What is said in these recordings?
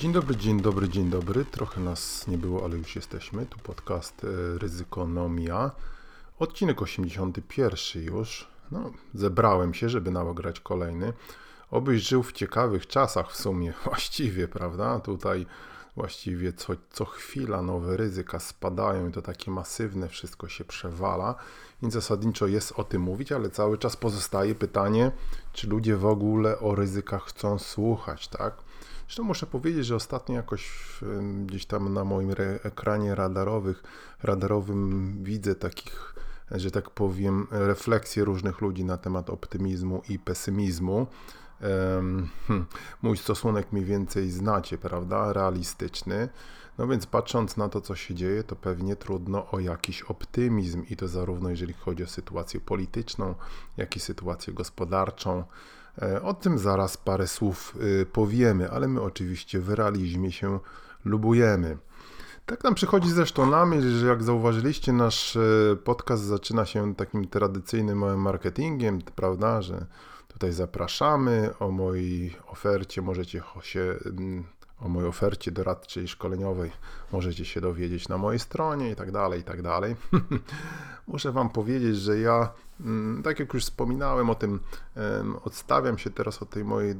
Dzień dobry, dzień dobry, dzień dobry. Trochę nas nie było, ale już jesteśmy. Tu podcast e, Ryzykonomia. Odcinek 81 już. No, zebrałem się, żeby nagrać kolejny. Obyś żył w ciekawych czasach w sumie, właściwie, prawda? Tutaj właściwie co, co chwila nowe ryzyka spadają i to takie masywne, wszystko się przewala, więc zasadniczo jest o tym mówić, ale cały czas pozostaje pytanie, czy ludzie w ogóle o ryzykach chcą słuchać, tak? Zresztą muszę powiedzieć, że ostatnio jakoś gdzieś tam na moim ekranie radarowych, radarowym widzę takich, że tak powiem, refleksje różnych ludzi na temat optymizmu i pesymizmu. Hmm, mój stosunek mniej więcej znacie, prawda? Realistyczny. No więc patrząc na to, co się dzieje, to pewnie trudno o jakiś optymizm i to zarówno jeżeli chodzi o sytuację polityczną, jak i sytuację gospodarczą. E, o tym zaraz parę słów y, powiemy, ale my oczywiście w realizmie się lubujemy. Tak nam przychodzi zresztą na myśl, że jak zauważyliście, nasz e, podcast zaczyna się takim tradycyjnym marketingiem, prawda, że tutaj zapraszamy o mojej ofercie, możecie się o mojej ofercie doradczej, szkoleniowej możecie się dowiedzieć na mojej stronie i tak dalej, i tak dalej. Muszę Wam powiedzieć, że ja, mm, tak jak już wspominałem o tym, odstawiam się teraz od tej mojej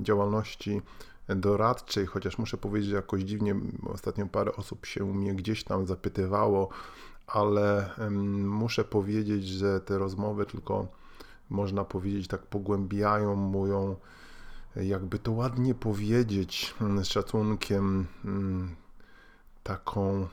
działalności doradczej, chociaż muszę powiedzieć, że jakoś dziwnie ostatnio parę osób się mnie gdzieś tam zapytywało, ale muszę powiedzieć, że te rozmowy tylko można powiedzieć tak pogłębiają moją jakby to ładnie powiedzieć, mm, z szacunkiem, mm, taką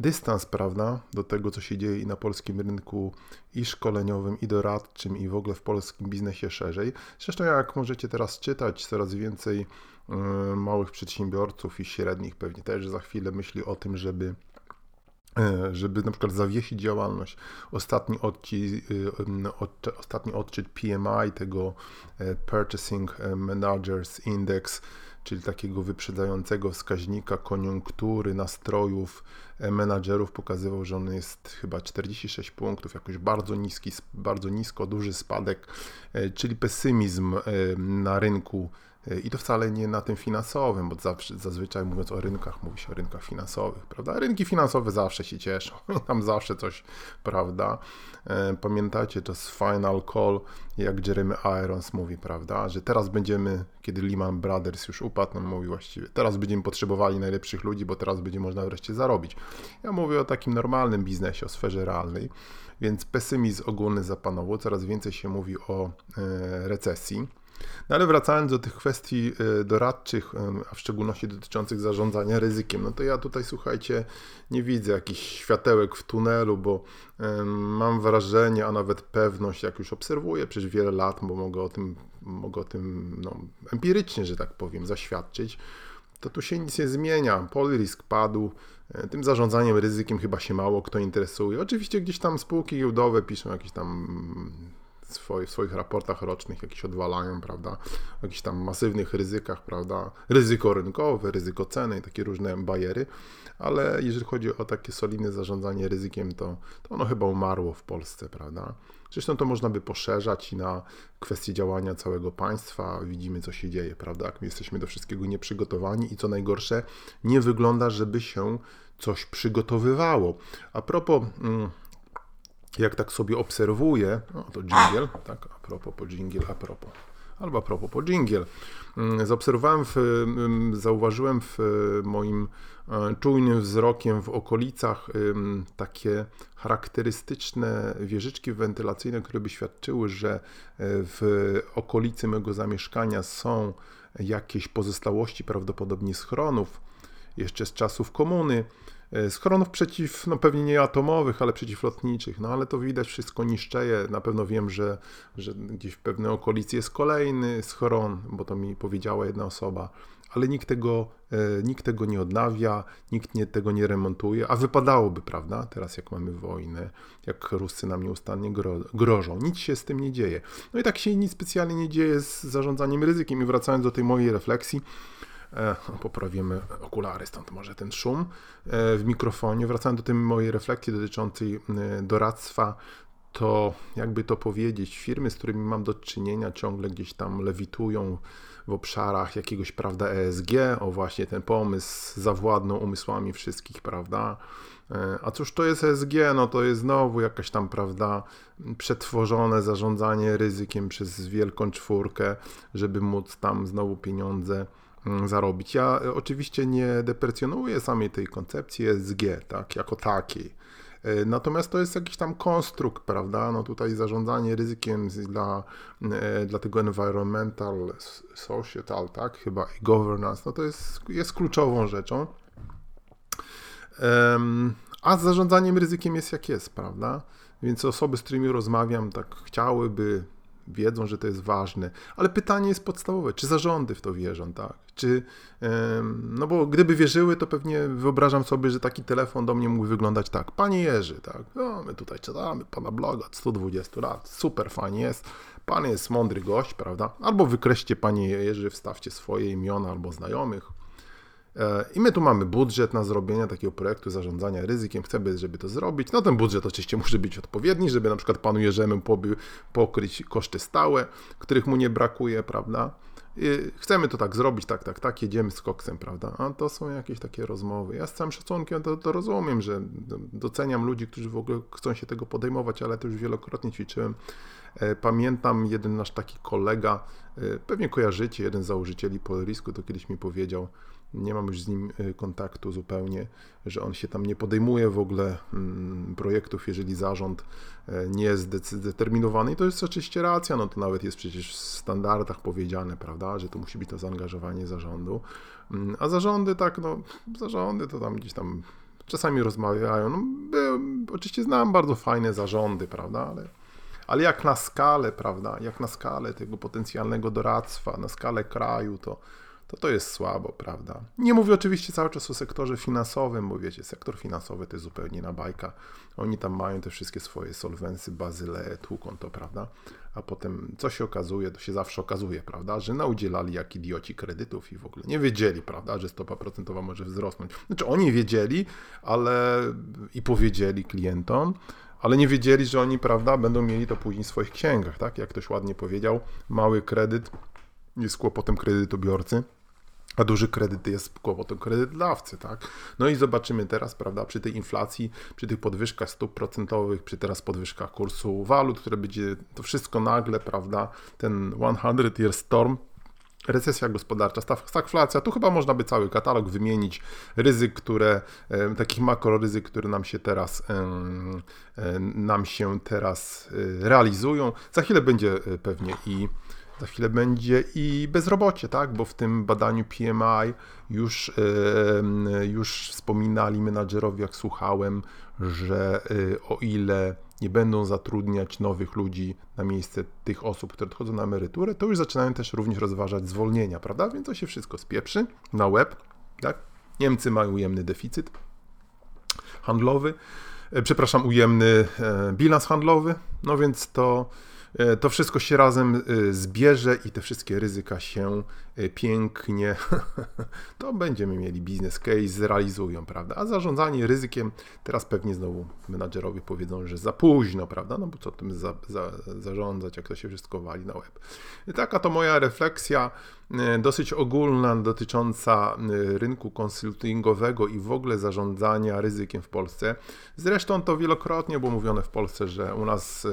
dystans, prawda, do tego, co się dzieje i na polskim rynku i szkoleniowym, i doradczym, i w ogóle w polskim biznesie szerzej. Zresztą, jak możecie teraz czytać, coraz więcej y, małych przedsiębiorców i średnich pewnie też za chwilę myśli o tym, żeby żeby na przykład zawiesić działalność. Ostatni, odci, y, od, ostatni odczyt PMI, tego e, Purchasing Managers Index, czyli takiego wyprzedzającego wskaźnika koniunktury, nastrojów e, menadżerów pokazywał, że on jest chyba 46 punktów, jakoś bardzo niski, bardzo nisko, duży spadek, czyli pesymizm na rynku i to wcale nie na tym finansowym, bo zawsze, zazwyczaj mówiąc o rynkach, mówi się o rynkach finansowych, prawda? Rynki finansowe zawsze się cieszą, tam zawsze coś, prawda? E, pamiętacie, to jest final call, jak Jeremy Irons mówi, prawda? Że teraz będziemy, kiedy Lehman Brothers już upadł, on mówi właściwie, teraz będziemy potrzebowali najlepszych ludzi, bo teraz będzie można wreszcie zarobić. Ja mówię o takim normalnym biznesie, o sferze realnej, więc pesymizm ogólny zapanował, coraz więcej się mówi o e, recesji no ale wracając do tych kwestii e, doradczych, a w szczególności dotyczących zarządzania ryzykiem, no to ja tutaj słuchajcie, nie widzę jakichś światełek w tunelu, bo mam wrażenie, a nawet pewność, jak już obserwuję przez wiele lat, bo mogę o tym, mogę o tym no, empirycznie, że tak powiem, zaświadczyć, to tu się nic nie zmienia. Polrisk padł, e, tym zarządzaniem ryzykiem chyba się mało kto interesuje. Oczywiście gdzieś tam spółki giełdowe piszą jakieś tam swoich, swoich raportach rocznych jakieś odwalają, prawda, o jakichś tam masywnych ryzykach, prawda, ryzyko rynkowe, ryzyko ceny takie różne bajery, ale jeżeli chodzi o takie solidne zarządzanie ryzykiem, to, to ono chyba umarło w Polsce, prawda. Zresztą to można by poszerzać i na kwestie działania całego państwa. Widzimy, co się dzieje, prawda? My jesteśmy do wszystkiego nieprzygotowani i co najgorsze, nie wygląda, żeby się coś przygotowywało. A propos. Mm, jak tak sobie obserwuję, no to jingle, tak, a propos po jingle, a propos, albo a propos po jingle, mm, zaobserwowałem, w, mm, zauważyłem w moim e, czujnym wzrokiem w okolicach takie charakterystyczne wieżyczki wentylacyjne, które by świadczyły, że e, w okolicy mego zamieszkania są jakieś pozostałości, prawdopodobnie schronów, jeszcze z czasów komuny, E, schronów przeciw, no pewnie nie atomowych, ale przeciwlotniczych, no ale to widać wszystko niszczeje. Na pewno wiem, że, że gdzieś w pewnej okolicy jest kolejny schron, bo to mi powiedziała jedna osoba, ale nikt tego, e, nikt tego nie odnawia, nikt nie, tego nie remontuje, a wypadałoby, prawda? Teraz jak mamy wojnę, jak Ruscy nam nieustannie gro, grożą, nic się z tym nie dzieje. No i tak się nic specjalnie nie dzieje z zarządzaniem ryzykiem i wracając do tej mojej refleksji, e, poprawimy okulary, stąd może ten szum e, w mikrofonie. Wracając do tej mojej refleksji dotyczącej e, doradztwa, to jakby to powiedzieć, firmy, z którymi mam do czynienia, ciągle gdzieś tam lewitują w obszarach jakiegoś, prawda, ESG, o właśnie ten pomysł zawładną umysłami wszystkich, prawda. E, a cóż to jest ESG? No to jest znowu jakaś tam, prawda, przetworzone zarządzanie ryzykiem przez wielką czwórkę, żeby móc tam znowu pieniądze zarobić. Ja oczywiście nie deprecjonuję samej tej koncepcji ESG, tak, jako takiej. E, natomiast to jest jakiś tam konstrukt, prawda? No tutaj zarządzanie ryzykiem dla, e, dla tego environmental, societal, tak? Chyba i governance, no to jest, jest kluczową rzeczą. A z zarządzaniem ryzykiem jest jak jest, prawda? Więc osoby, z którymi rozmawiam, tak chciałyby wiedzą, że to jest ważne, ale pytanie jest podstawowe, czy zarządy w to wierzą, tak? Czy, no bo gdyby wierzyły, to pewnie wyobrażam sobie, że taki telefon do mnie mógł wyglądać tak. Panie Jerzy, tak, no my tutaj czytamy pana bloga 120 lat, super fajnie jest, pan jest mądry gość, prawda? Albo wykreślcie panie Jerzy, wstawcie swoje imiona albo znajomych, I my tu mamy budżet na zrobienie takiego projektu zarządzania ryzykiem. Chcemy, żeby to zrobić. No ten budżet oczywiście musi być odpowiedni, żeby na przykład panu Jerzemu pokryć koszty stałe, których mu nie brakuje, prawda? I chcemy to tak zrobić, tak, tak, tak, jedziemy z koksem, prawda? A to są jakieś takie rozmowy. Ja z całym szacunkiem to, to rozumiem, że doceniam ludzi, którzy w ogóle chcą się tego podejmować, ale to już wielokrotnie ćwiczyłem. E, pamiętam jeden nasz taki kolega, e, pewnie kojarzycie, jeden z założycieli Polarisku, to kiedyś mi powiedział, nie mam już z nim y, kontaktu zupełnie, że on się tam nie podejmuje w ogóle mm, projektów, jeżeli zarząd e, nie jest zdeterminowany. I to jest oczywiście racja, no to nawet jest przecież w standardach powiedziane, prawda, że to musi być to zaangażowanie zarządu. Mm, a zarządy tak, no, zarządy to tam gdzieś tam czasami rozmawiają. No, by, oczywiście znam bardzo fajne zarządy, prawda, ale ale jak na skalę, prawda, jak na skalę tego potencjalnego doradztwa, na skalę kraju, to, to to jest słabo, prawda? Nie mówię oczywiście cały czas o sektorze finansowym, bo wiecie, sektor finansowy to jest zupełnie na bajka. Oni tam mają te wszystkie swoje solwensy, bazyle, tłuką to, prawda? A potem co się okazuje, to się zawsze okazuje, prawda? Że naudzielali jak idioci kredytów i w ogóle nie wiedzieli, prawda, że stopa procentowa może wzrosnąć. Znaczy oni wiedzieli, ale i powiedzieli klientom, ale nie wiedzieli, że oni, prawda, będą mieli to później w swoich księgach, tak? Jak ktoś ładnie powiedział, mały kredyt jest kłopotem kredytobiorcy, a duży kredyt jest kłopotem kredytodawcy, tak? No i zobaczymy teraz, prawda, przy tej inflacji, przy tych podwyżkach stóp procentowych, przy teraz podwyżkach kursu walut, które będzie to wszystko nagle, prawda, ten 100 year storm, recesja gospodarcza, stagflacja, tu chyba można by cały katalog wymienić ryzyk, które, takich makroryzyk, które nam się teraz nam się teraz e, realizują. Za chwilę będzie e, pewnie i za chwilę będzie i bezrobocie, tak? Bo w tym badaniu PMI już, już wspominali menadżerowie, jak słuchałem, że y, o ile nie będą zatrudniać nowych ludzi na miejsce tych osób, które odchodzą na emeryturę, to już zaczynają też również rozważać zwolnienia, prawda? Więc to się wszystko spieprzy na web, tak? Niemcy mają ujemny deficyt handlowy, e, przepraszam, ujemny e, bilans handlowy, no więc to to wszystko się razem e, zbierze i te wszystkie ryzyka się e, pięknie, to będziemy mieli biznes case, zrealizują, prawda? A zarządzanie ryzykiem, teraz pewnie znowu menadżerowie powiedzą, że za późno, prawda? No bo co tym za, za, zarządzać, jak to się wszystko wali na web. Taka to moja refleksja dosyć ogólna dotycząca rynku konsultingowego i w ogóle zarządzania ryzykiem w Polsce. Zresztą to wielokrotnie było mówione w Polsce, że u nas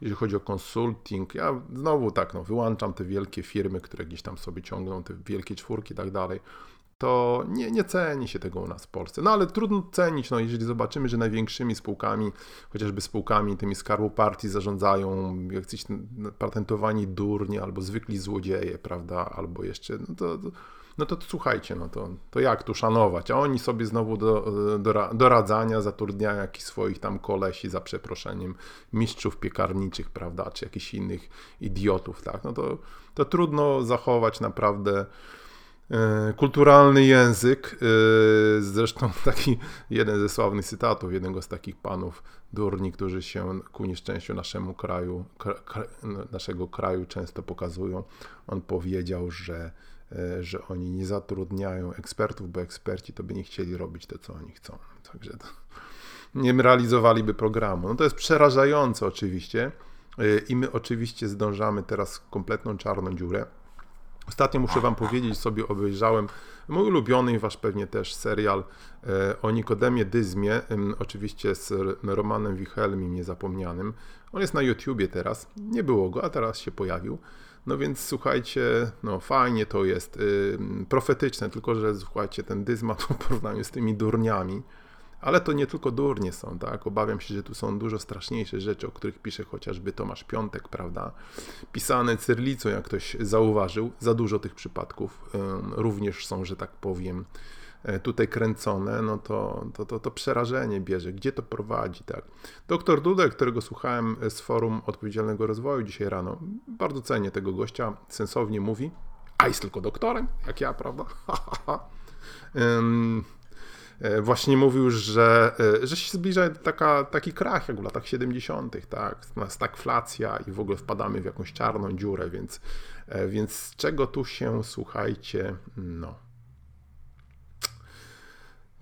jeżeli chodzi o konsulting, ja znowu tak, no, wyłączam te wielkie firmy, które gdzieś tam sobie ciągną, te wielkie czwórki i tak dalej, to nie, nie ceni się tego u nas w Polsce. No ale trudno cenić, no jeżeli zobaczymy, że największymi spółkami, chociażby spółkami tymi skarbu partii zarządzają jacyś patentowani durni albo zwykli złodzieje, prawda, albo jeszcze, no to, to no to, słuchajcie, no to, to jak tu szanować? A oni sobie znowu do, do, doradzania zatrudniają jakichś swoich tam kolesi za przeproszeniem, mistrzów piekarniczych, prawda, czy jakichś innych idiotów, tak? No to, to trudno zachować naprawdę E, kulturalny język, e, zresztą taki jeden ze sławnych cytatów jednego z takich panów durni, którzy się ku nieszczęściu naszemu kraju, naszego kraju często pokazują. On powiedział, że, że oni nie zatrudniają ekspertów, bo eksperci to by nie chcieli robić to, co oni chcą. Także to nie realizowaliby programu. No to jest przerażające oczywiście i my oczywiście zdążamy teraz kompletną czarną dziurę Ostatnio muszę Wam powiedzieć, sobie obejrzałem mój ulubiony i Wasz pewnie też serial e, o Nikodemie Dyzmie, oczywiście z Romanem Wichelmim niezapomnianym. On jest na YouTubie teraz, nie było go, a teraz się pojawił. No więc słuchajcie, no fajnie to jest, profetyczne, tylko że słuchajcie, ten Dyzma to w porównaniu z tymi durniami, ale to nie tylko durnie są, tak? Obawiam się, że tu są dużo straszniejsze rzeczy, o których pisze chociażby Tomasz Piątek, prawda? Pisane cyrlicą, jak ktoś zauważył, za dużo tych przypadków również są, że tak powiem, tutaj kręcone, no to, to, to, to przerażenie bierze. Gdzie to prowadzi, tak? Doktor Dudek, którego słuchałem z Forum Odpowiedzialnego Rozwoju dzisiaj rano, bardzo cenię tego gościa, sensownie mówi, a jest tylko doktorem, jak ja, prawda? E, właśnie mówił, że, e, że się zbliża taka, taki krach jak w latach 70., tak? Stagflacja i w ogóle wpadamy w jakąś czarną dziurę, więc, e, więc czego tu się słuchajcie, no.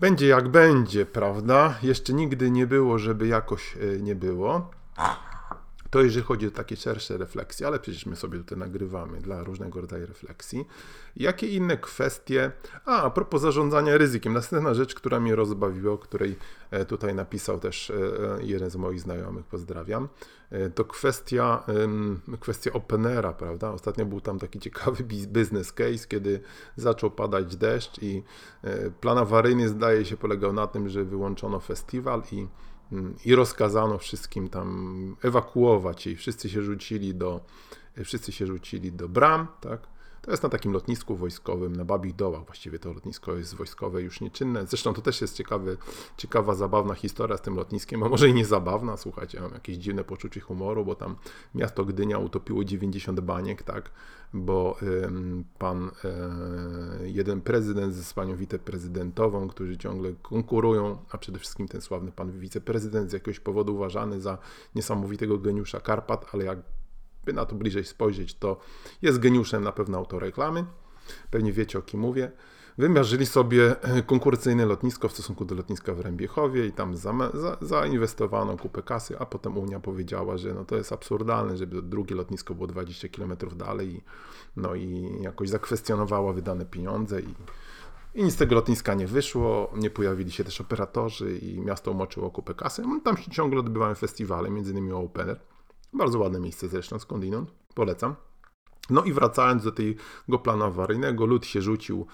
Będzie jak będzie, prawda? Jeszcze nigdy nie było, żeby jakoś nie było. To jeżeli chodzi o takie szersze refleksje, ale przecież my sobie tutaj nagrywamy dla różnego rodzaju refleksji. Jakie inne kwestie? A, a propos zarządzania ryzykiem. Następna rzecz, która mnie rozbawiła, o której e, tutaj napisał też e, e, jeden z moich znajomych, pozdrawiam, to kwestia, kwestia openera, prawda? Ostatnio był tam taki ciekawy business case, kiedy zaczął padać deszcz i plan awaryjny zdaje się polegał na tym, że wyłączono festiwal i i rozkazano wszystkim tam ewakuować i wszyscy się rzucili do, wszyscy się rzucili do bram, tak? To jest na takim lotnisku wojskowym, na Babich Dołach. Właściwie to lotnisko jest wojskowe, już nieczynne. Zresztą to też jest ciekawy, ciekawa, zabawna historia z tym lotniskiem, a może i nie zabawna, słuchajcie, mam jakieś dziwne poczucie humoru, bo tam miasto Gdynia utopiło 90 baniek, tak, bo ym, pan, y, jeden prezydent z panią wiceprezydentową, którzy ciągle konkurują, a przede wszystkim ten sławny pan wiceprezydent z jakiegoś powodu uważany za niesamowitego geniusza Karpat, ale jak by na to bliżej spojrzeć, to jest geniuszem na pewno autoreklamy. Pewnie wiecie o kim mówię. Wymierzyli sobie e, konkurencyjne lotnisko w stosunku do lotniska w Rębiechowie i tam za, za, zainwestowano kupę kasy, a potem Unia powiedziała, że no to jest absurdalne, żeby drugie lotnisko było 20 km dalej i, no i jakoś zakwestionowała wydane pieniądze i, i nic z tego lotniska nie wyszło, nie pojawili się też operatorzy i miasto umoczyło kupę kasy. Tam się ciągle odbywały festiwale, między innymi Open Air. Bardzo ładne miejsce zresztą, skądinąd. Polecam. No i wracając do tego planu awaryjnego, lud się rzucił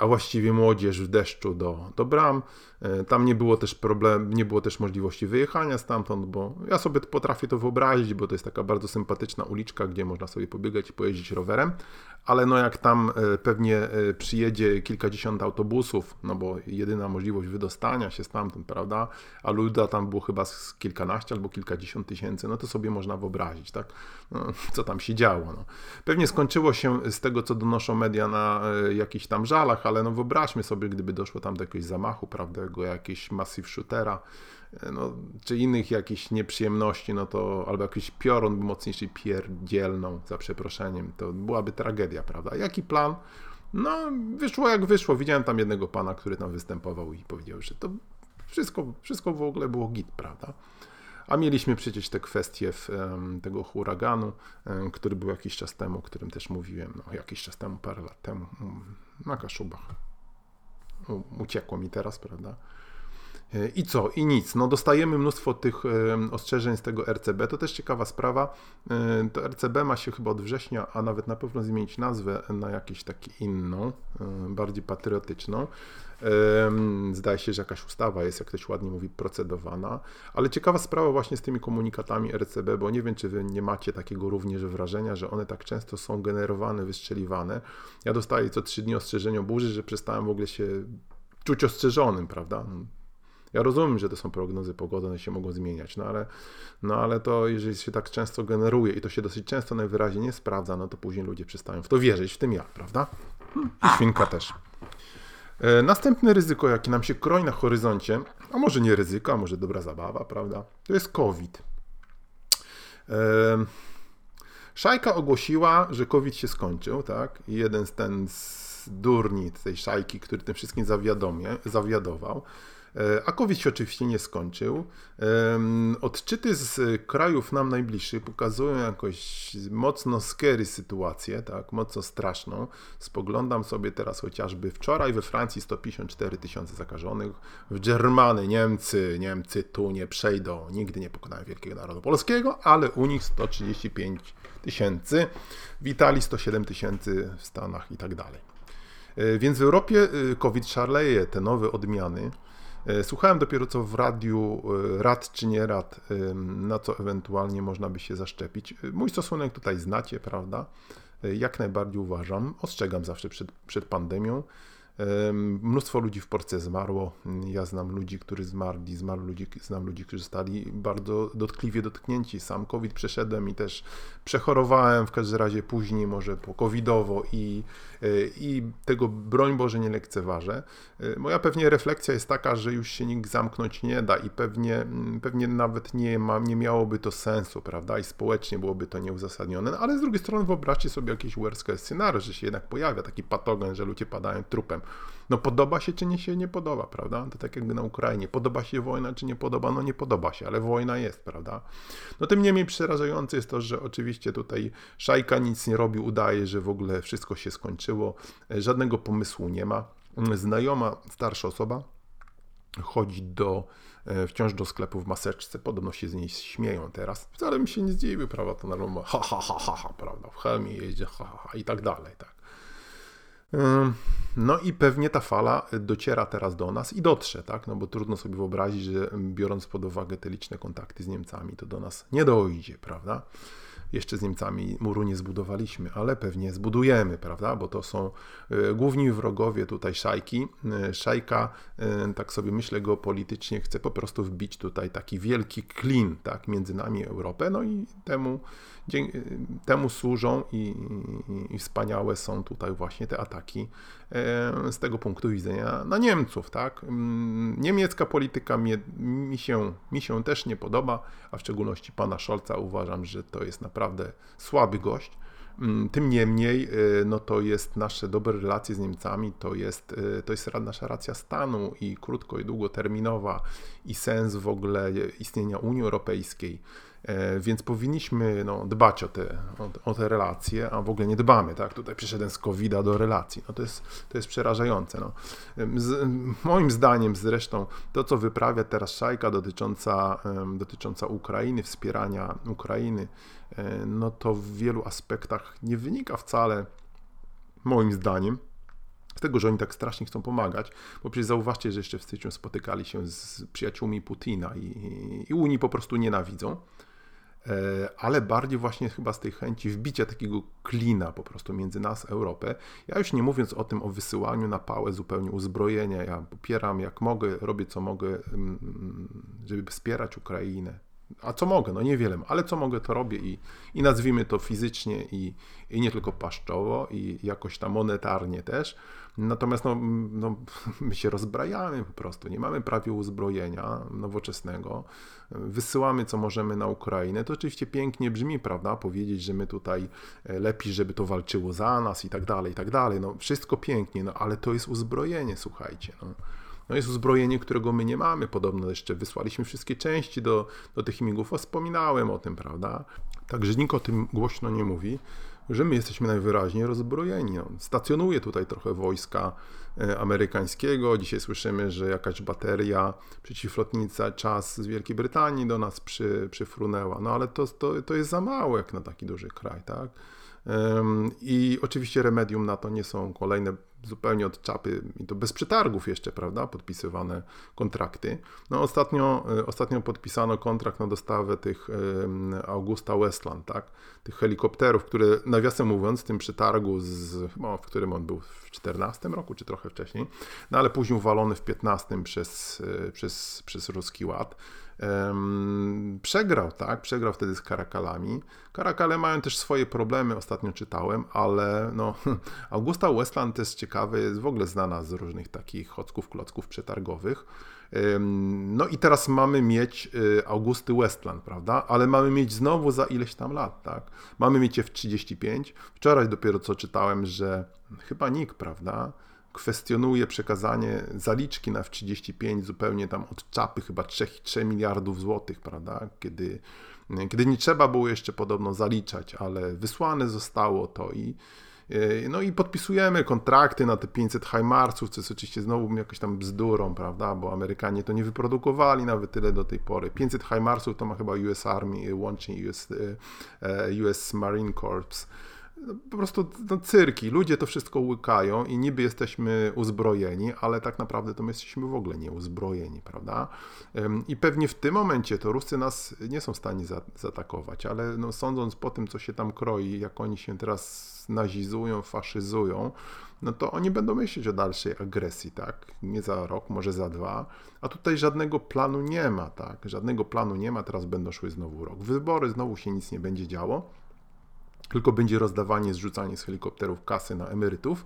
a właściwie młodzież w deszczu do, do bram. E, tam nie było też problem, nie było też możliwości wyjechania stamtąd, bo ja sobie potrafię to wyobrazić, bo to jest taka bardzo sympatyczna uliczka, gdzie można sobie pobiegać i pojeździć rowerem, ale no jak tam e, pewnie przyjedzie kilkadziesiąt autobusów, no bo jedyna możliwość wydostania się stamtąd, prawda, a luda tam było chyba z kilkanaście albo kilkadziesiąt tysięcy, no to sobie można wyobrazić, tak, no, co tam się działo. No. Pewnie skończyło się z tego, co donoszą media na jakichś tam żalach, ale no wyobraźmy sobie, gdyby doszło tam do jakiegoś zamachu, prawda, jakiegoś massive shootera, e, no, czy innych jakichś nieprzyjemności, no to albo jakiś piorun mocniejszy pierdzielną, za przeproszeniem, to byłaby tragedia, prawda. Jaki plan? No, wyszło jak wyszło. Widziałem tam jednego pana, który tam występował i powiedział, że to wszystko, wszystko w ogóle było git, prawda. A mieliśmy przecież te kwestie w, tego huraganu, który był jakiś czas temu, o którym też mówiłem, no, jakiś czas temu, parę lat temu, um, na Kaszubach. Uciekło mi teraz, prawda? E, I co? I nic. No dostajemy mnóstwo tych ostrzeżeń z tego RCB. To też ciekawa sprawa. E, to RCB ma się chyba od września, a nawet na pewno zmienić nazwę na jakąś taką inną, e, bardziej patriotyczną. Zdaje się, że jakaś ustawa jest, jak ktoś ładnie mówi, procedowana. Ale ciekawa sprawa właśnie z tymi komunikatami RCB, bo nie wiem, czy wy nie macie takiego również wrażenia, że one tak często są generowane, wystrzeliwane. Ja dostaję co trzy dni ostrzeżenie o burzy, że przestałem w ogóle się czuć ostrzeżonym, prawda? Ja rozumiem, że to są prognozy pogody, one się mogą zmieniać, no ale, no ale to jeżeli się tak często generuje i to się dosyć często najwyraźniej nie sprawdza, no to później ludzie przestają w to wierzyć, w tym ja, prawda? I świnka też. E, następne ryzyko, jakie nam się kroi na horyzoncie, a może nie ryzyko, a może dobra zabawa, prawda? To jest COVID. E, szajka ogłosiła, że COVID się skończył, tak? I jeden z ten z durni tej szajki, który tym wszystkim zawiadomie, zawiadował, E, a COVID się oczywiście nie skończył. Odczyty z krajów nam najbliższych pokazują jakoś mocno scary sytuację, tak, mocno straszną. Spoglądam sobie teraz chociażby wczoraj we Francji 154 tysiące zakażonych, w Germany, Niemcy, Niemcy tu nie przejdą, nigdy nie pokonają wielkiego narodu polskiego, ale u nich 135 tysięcy, w Italii 107 tysięcy, w Stanach i tak dalej. E, więc w Europie e, COVID szarleje, te nowe odmiany. E, słuchałem dopiero co w radiu e, rad czy nie rad, na co ewentualnie można by się zaszczepić. E, mój stosunek tutaj znacie, prawda? Jak najbardziej uważam, ostrzegam zawsze przed, przed pandemią. Mnóstwo ludzi w Polsce zmarło. Ja znam ludzi, którzy zmarli, zmarł ludzi, znam ludzi, którzy zostali bardzo dotkliwie dotknięci. Sam COVID przeszedłem i też przechorowałem w każdym razie później, może po covidowo i, e, i tego broń Boże nie lekceważę. E, moja pewnie refleksja jest taka, że już się nikt zamknąć nie da i pewnie, mm, pewnie nawet nie, ma, nie miałoby to sensu, prawda? I społecznie byłoby to nieuzasadnione, no, ale z drugiej strony wyobraźcie sobie jakiś worst case że się jednak pojawia taki patogen, że ludzie padają trupem. No podoba się, czy nie się nie podoba, prawda? To tak jakby na Ukrainie. Podoba się wojna, czy nie podoba? No nie podoba się, ale wojna jest, prawda? No tym niemniej przerażające jest to, że oczywiście tutaj Szajka nic nie robi, udaje, że w ogóle wszystko się skończyło, żadnego pomysłu nie ma. Znajoma, starsza osoba chodzi do e, wciąż do sklepu w maseczce, podobno się z niej śmieją teraz. Wcale mi się nie zdziwił, prawda, to normalnie ha, ha, ha, ha, ha, prawda, w hełmie jeździ, ha, ha, ha, i tak dalej, tak. No i pewnie ta fala dociera teraz do nas i dotrze, tak? No bo trudno sobie wyobrazić, że biorąc pod uwagę te liczne kontakty z Niemcami, to do nas nie dojdzie, prawda? Jeszcze z Niemcami muru nie zbudowaliśmy, ale pewnie zbudujemy, prawda? Bo to są e, główni wrogowie tutaj szajki. E, szajka, e, tak sobie myślę, geopolitycznie chce po prostu wbić tutaj taki wielki klin, tak? Między nami Europę, no i temu temu służą i, i, i, wspaniałe są tutaj właśnie te ataki z tego punktu widzenia na Niemców. Tak? Mm, niemiecka polityka mnie, mi, się, mi się też nie podoba, a w szczególności pana Scholza uważam, że to jest naprawdę słaby gość. Mm, tym niemniej, y, no to jest nasze dobre relacje z Niemcami, to jest, y, to jest nasza racja stanu i krótko i długoterminowa i sens w ogóle istnienia Unii Europejskiej. E, więc powinniśmy no, dbać o te, o, o, te relacje, a w ogóle nie dbamy. Tak? Tutaj przyszedłem z covid do relacji. No, to, jest, to jest przerażające. No. Z, moim zdaniem zresztą to, co wyprawia teraz szajka dotycząca, dotycząca Ukrainy, wspierania Ukrainy, e, no to w wielu aspektach nie wynika wcale, moim zdaniem, z tego, że oni tak strasznie chcą pomagać, bo przecież zauważcie, że jeszcze w styczniu spotykali się z przyjaciółmi Putina i, i Unii po prostu nienawidzą. E, ale bardziej właśnie chyba z tej chęci wbicia takiego klina po prostu między nas Europę. Ja już nie mówiąc o tym, o wysyłaniu na pałę zupełnie uzbrojenia, ja popieram jak mogę, robię co mogę, mm, żeby wspierać Ukrainę. A co mogę? No niewiele, ale co mogę, to robię i, i nazwijmy to fizycznie i, i nie tylko paszczowo i jakoś tam monetarnie też. Natomiast no, no, my się rozbrajamy po prostu, nie mamy prawie uzbrojenia nowoczesnego, wysyłamy co możemy na Ukrainę. To oczywiście pięknie brzmi, prawda, powiedzieć, że my tutaj e, lepiej, żeby to walczyło za nas i tak dalej, i tak dalej. No, wszystko pięknie, no ale to jest uzbrojenie, słuchajcie. No. No jest uzbrojenie, którego my nie mamy. Podobno jeszcze wysłaliśmy wszystkie części do, do tych migów. Wspominałem o tym, prawda? Także nikt o tym głośno nie mówi że my jesteśmy najwyraźniej rozbrojeni. No, stacjonuje tutaj trochę wojska e, amerykańskiego. Dzisiaj słyszymy, że jakaś bateria przeciwlotnicza czas z Wielkiej Brytanii do nas przy, przyfrunęła. No ale to, to, to jest za mało jak na taki duży kraj, tak? I oczywiście remedium na to nie są kolejne zupełnie od czapy i to bez przetargów jeszcze, prawda, podpisywane kontrakty. No ostatnio, e, ostatnio podpisano kontrakt na dostawę tych Augusta Westland, tak, tych helikopterów, które nawiasem mówiąc w tym przetargu, z, no, w którym on był w 14 roku, czy trochę wcześniej, no ale później uwalony w 15 przez, e, przez, przez ruski ład, przegrał, tak? Przegrał wtedy z Karakalami. Karakale mają też swoje problemy, ostatnio czytałem, ale no, Augusta Westland też ciekawe, jest w ogóle znana z różnych takich chocków, klocków przetargowych. No i teraz mamy mieć y, Augusty Westland, prawda? Ale mamy mieć znowu za ileś tam lat, tak? Mamy mieć je w 35. Wczoraj dopiero co czytałem, że chyba nikt, prawda? Kwestionuje przekazanie zaliczki na F-35 zupełnie tam od czapy chyba 3, 3 miliardów złotych, prawda? Kiedy, kiedy nie trzeba było jeszcze podobno zaliczać, ale wysłane zostało to i e, no i podpisujemy kontrakty na te 500 HIMARSów, co jest oczywiście znowu jakąś tam bzdurą, prawda, bo Amerykanie to nie wyprodukowali nawet tyle do tej pory. 500 HIMARSów to ma chyba US Army, łącznie US, US e, Marine Corps po prostu no, cyrki, ludzie to wszystko łykają i niby jesteśmy uzbrojeni, ale tak naprawdę to my jesteśmy w ogóle nieuzbrojeni, prawda? I pewnie w tym momencie to Ruscy nas nie są w stanie za, zaatakować, ale no, sądząc po tym, co się tam kroi, jak oni się teraz nazizują, faszyzują, no to oni będą myśleć o dalszej agresji, tak? Nie za rok, może za dwa, a tutaj żadnego planu nie ma, tak? Żadnego planu nie ma, teraz będą szły znowu rok. Wybory, znowu się nic nie będzie działo tylko będzie rozdawanie, zrzucanie z helikopterów kasy na emerytów.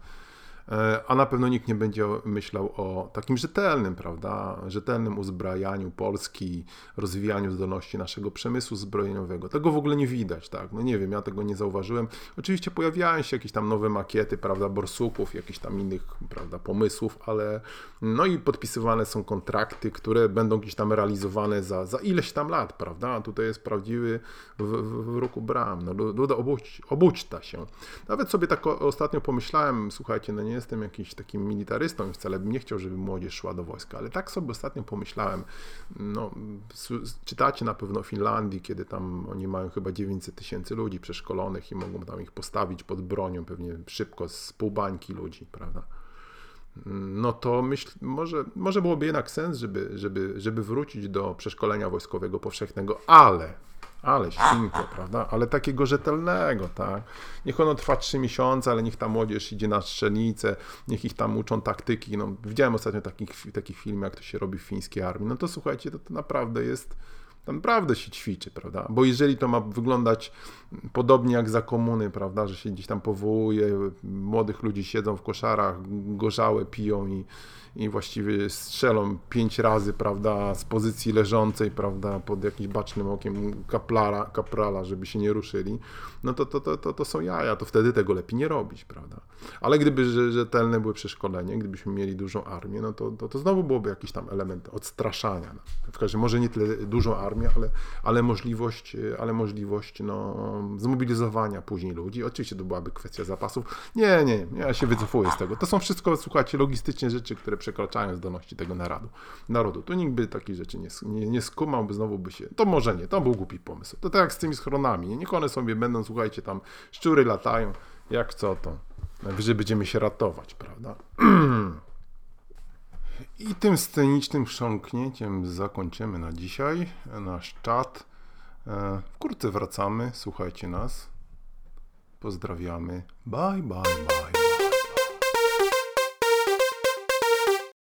E, a na pewno nikt nie będzie myślał o takim rzetelnym, prawda, rzetelnym uzbrajaniu Polski, rozwijaniu zdolności naszego przemysłu zbrojeniowego. Tego w ogóle nie widać, tak, no nie wiem, ja tego nie zauważyłem. Oczywiście pojawiają się jakieś tam nowe makiety, prawda, borsuków, jakichś tam innych, prawda, pomysłów, ale no i podpisywane są kontrakty, które będą gdzieś tam realizowane za, za ileś tam lat, prawda, a tutaj jest prawdziwy w, w, w ruku bram, no luda obudź, obudźta się. Nawet sobie tak ostatnio pomyślałem, słuchajcie, no nie jestem jakiś takim militarystą i wcale bym nie chciał, żeby młodzież szła do wojska, ale tak sobie ostatnio pomyślałem, no, czytacie na pewno o Finlandii, kiedy tam oni mają chyba 900 tysięcy ludzi przeszkolonych i mogą tam ich postawić pod bronią pewnie szybko z pół bańki ludzi, prawda? no to myśl, może, może byłoby jednak sens, żeby, żeby, żeby wrócić do przeszkolenia wojskowego powszechnego, ale ale świnko, prawda? Ale takiego rzetelnego, tak? Niech ono trwa trzy miesiące, ale niech ta młodzież idzie na strzelnicę, niech ich tam uczą taktyki. No, widziałem ostatnio takich, taki film, jak to się robi w fińskiej armii. No to słuchajcie, to, to naprawdę jest naprawdę się ćwiczy, prawda? Bo jeżeli to ma wyglądać podobnie jak za komuny, prawda, że się gdzieś tam powołuje, młodych ludzi siedzą w koszarach, gorzałe piją i, i właściwie strzelą pięć razy, prawda, z pozycji leżącej, prawda, pod jakimś bacznym okiem kaplala, kaprala, żeby się nie ruszyli, no to, to, to, to, to są jaja, to wtedy tego lepiej nie robić, prawda. Ale gdyby rzetelne były przeszkolenie, gdybyśmy mieli dużą armię, no to, to, to znowu byłoby jakiś tam element odstraszania. No. W każdym może nie tyle dużą armię, ale, ale możliwość, ale możliwość no, zmobilizowania później ludzi. Oczywiście to byłaby kwestia zapasów. Nie, nie, nie, ja się wycofuję z tego. To są wszystko, słuchajcie, logistyczne rzeczy, które przekraczają zdolności tego narodu. narodu. Tu nikt by takich rzeczy nie, nie, nie skumał, by znowu by się... To może nie, to był głupi pomysł. To tak jak z tymi schronami. Niech one sobie będą, słuchajcie, tam szczury latają, jak co to. Najwyżej będziemy się ratować, prawda? I tym scenicznym chrząknięciem zakończymy na dzisiaj nasz czat. E, wkrótce wracamy, słuchajcie nas. Pozdrawiamy. Bye, bye, bye.